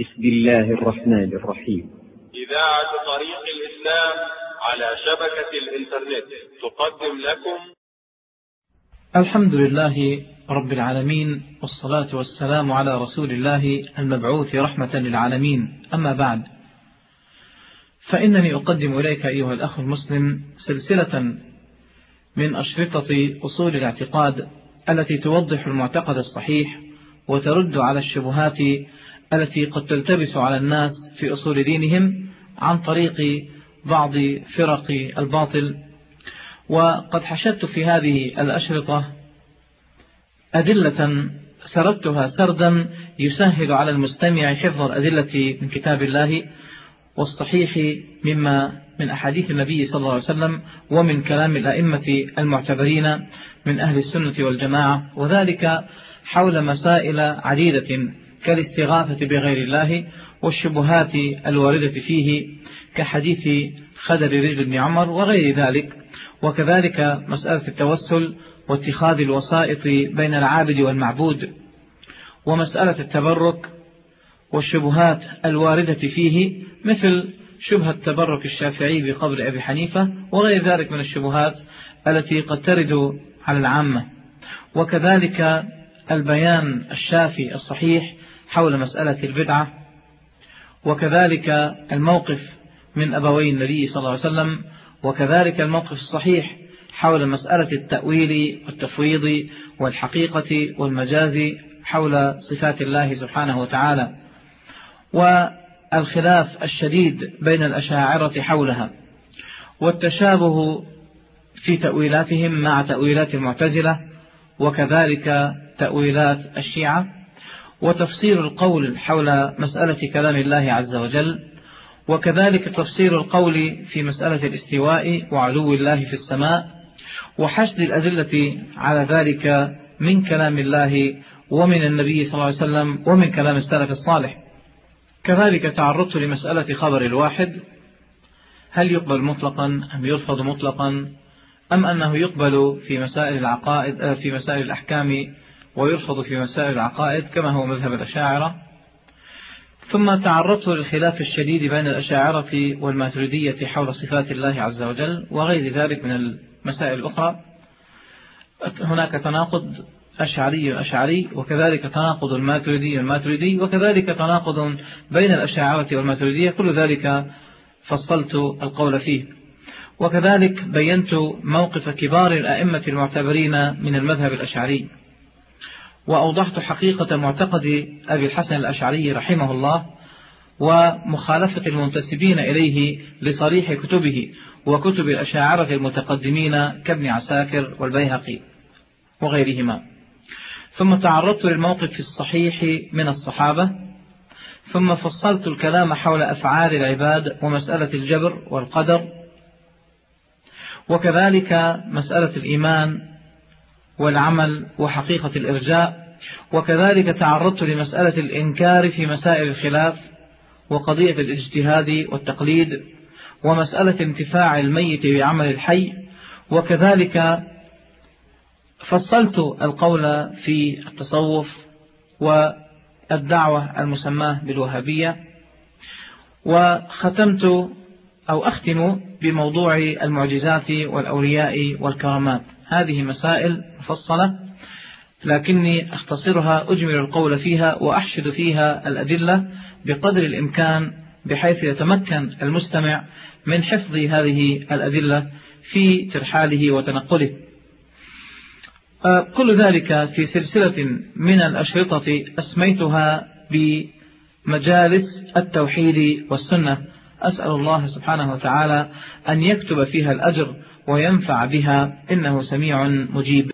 بسم الله الرحمن الرحيم. إذاعة طريق الإسلام على شبكة الإنترنت. تقدم لكم. الحمد لله رب العالمين والصلاة والسلام على رسول الله المبعوث رحمة للعالمين. أما بعد فإنني أقدم إليك أيها الأخ المسلم سلسلة من أشرطة أصول الاعتقاد التي توضح المعتقد الصحيح وترد على الشبهات التي قد تلتبس على الناس في أصول دينهم عن طريق بعض فرق الباطل. وقد حشدت في هذه الأشرطة أدلة سردتها سردا يسهل على المستمع حفظ الأدلة من كتاب الله والصحيح مما من أحاديث النبي صلى الله عليه وسلم ومن كلام الأئمة المعتبرين من أهل السنة والجماعة. وذلك حول مسائل عديدة كالاستغاثة بغير الله والشبهات الواردة فيه كحديث خدر رجل بن عمر وغير ذلك. وكذلك مسألة التوسل واتخاذ الوسائط بين العابد والمعبود. ومسألة التبرك والشبهات الواردة فيه مثل شبهة تبرك الشافعي بقبر أبي حنيفة وغير ذلك من الشبهات التي قد ترد على العامة. وكذلك البيان الشافي الصحيح حول مسألة البدعة وكذلك الموقف من أبوي النبي صلى الله عليه وسلم وكذلك الموقف الصحيح حول مسألة التأويل والتفويض والحقيقة والمجاز حول صفات الله سبحانه وتعالى والخلاف الشديد بين الأشاعرة حولها والتشابه في تأويلاتهم مع تأويلات المعتزلة وكذلك تأويلات الشيعة وتفسير القول حول مسألة كلام الله عز وجل وكذلك تفسير القول في مسألة الاستواء وعلو الله في السماء وحشد الأدلة على ذلك من كلام الله ومن النبي صلى الله عليه وسلم ومن كلام السلف الصالح. كذلك تعرضت لمسألة خبر الواحد هل يقبل مطلقا أم يرفض مطلقا أم أنه يقبل في مسائل العقائد في مسائل الأحكام ويرفض في مسائل العقائد كما هو مذهب الأشاعرة. ثم تعرضت للخلاف الشديد بين الأشاعرة والماتريدية حول صفات الله عز وجل وغير ذلك من المسائل الأخرى. هناك تناقض أشعري أشعري وكذلك تناقض الماتريدي الماتريدي وكذلك تناقض بين الأشاعرة والماتريدية. كل ذلك فصلت القول فيه. وكذلك بينت موقف كبار الأئمة المعتبرين من المذهب الأشعري. وأوضحت حقيقة معتقد أبي الحسن الأشعري رحمه الله ومخالفة المنتسبين إليه لصريح كتبه وكتب الأشاعرة المتقدمين كابن عساكر والبيهقي وغيرهما. ثم تعرضت للموقف الصحيح من الصحابة ثم فصلت الكلام حول أفعال العباد ومسألة الجبر والقدر وكذلك مسألة الإيمان والعمل وحقيقة الإرجاء وكذلك تعرضت لمسألة الإنكار في مسائل الخلاف وقضية الاجتهاد والتقليد ومسألة انتفاع الميت بعمل الحي وكذلك فصلت القول في التصوف والدعوة المسماة بالوهابية وختمت أو أختم بموضوع المعجزات والأولياء والكرامات. هذه مسائل مفصلة لكني أختصرها أجمل القول فيها وأحشد فيها الأدلة بقدر الإمكان بحيث يتمكن المستمع من حفظ هذه الأدلة في ترحاله وتنقله. كل ذلك في سلسلة من الأشرطة أسميتها بمجالس التوحيد والسنة. أسأل الله سبحانه وتعالى أن يكتب فيها الأجر وينفع بها إنه سميع مجيب.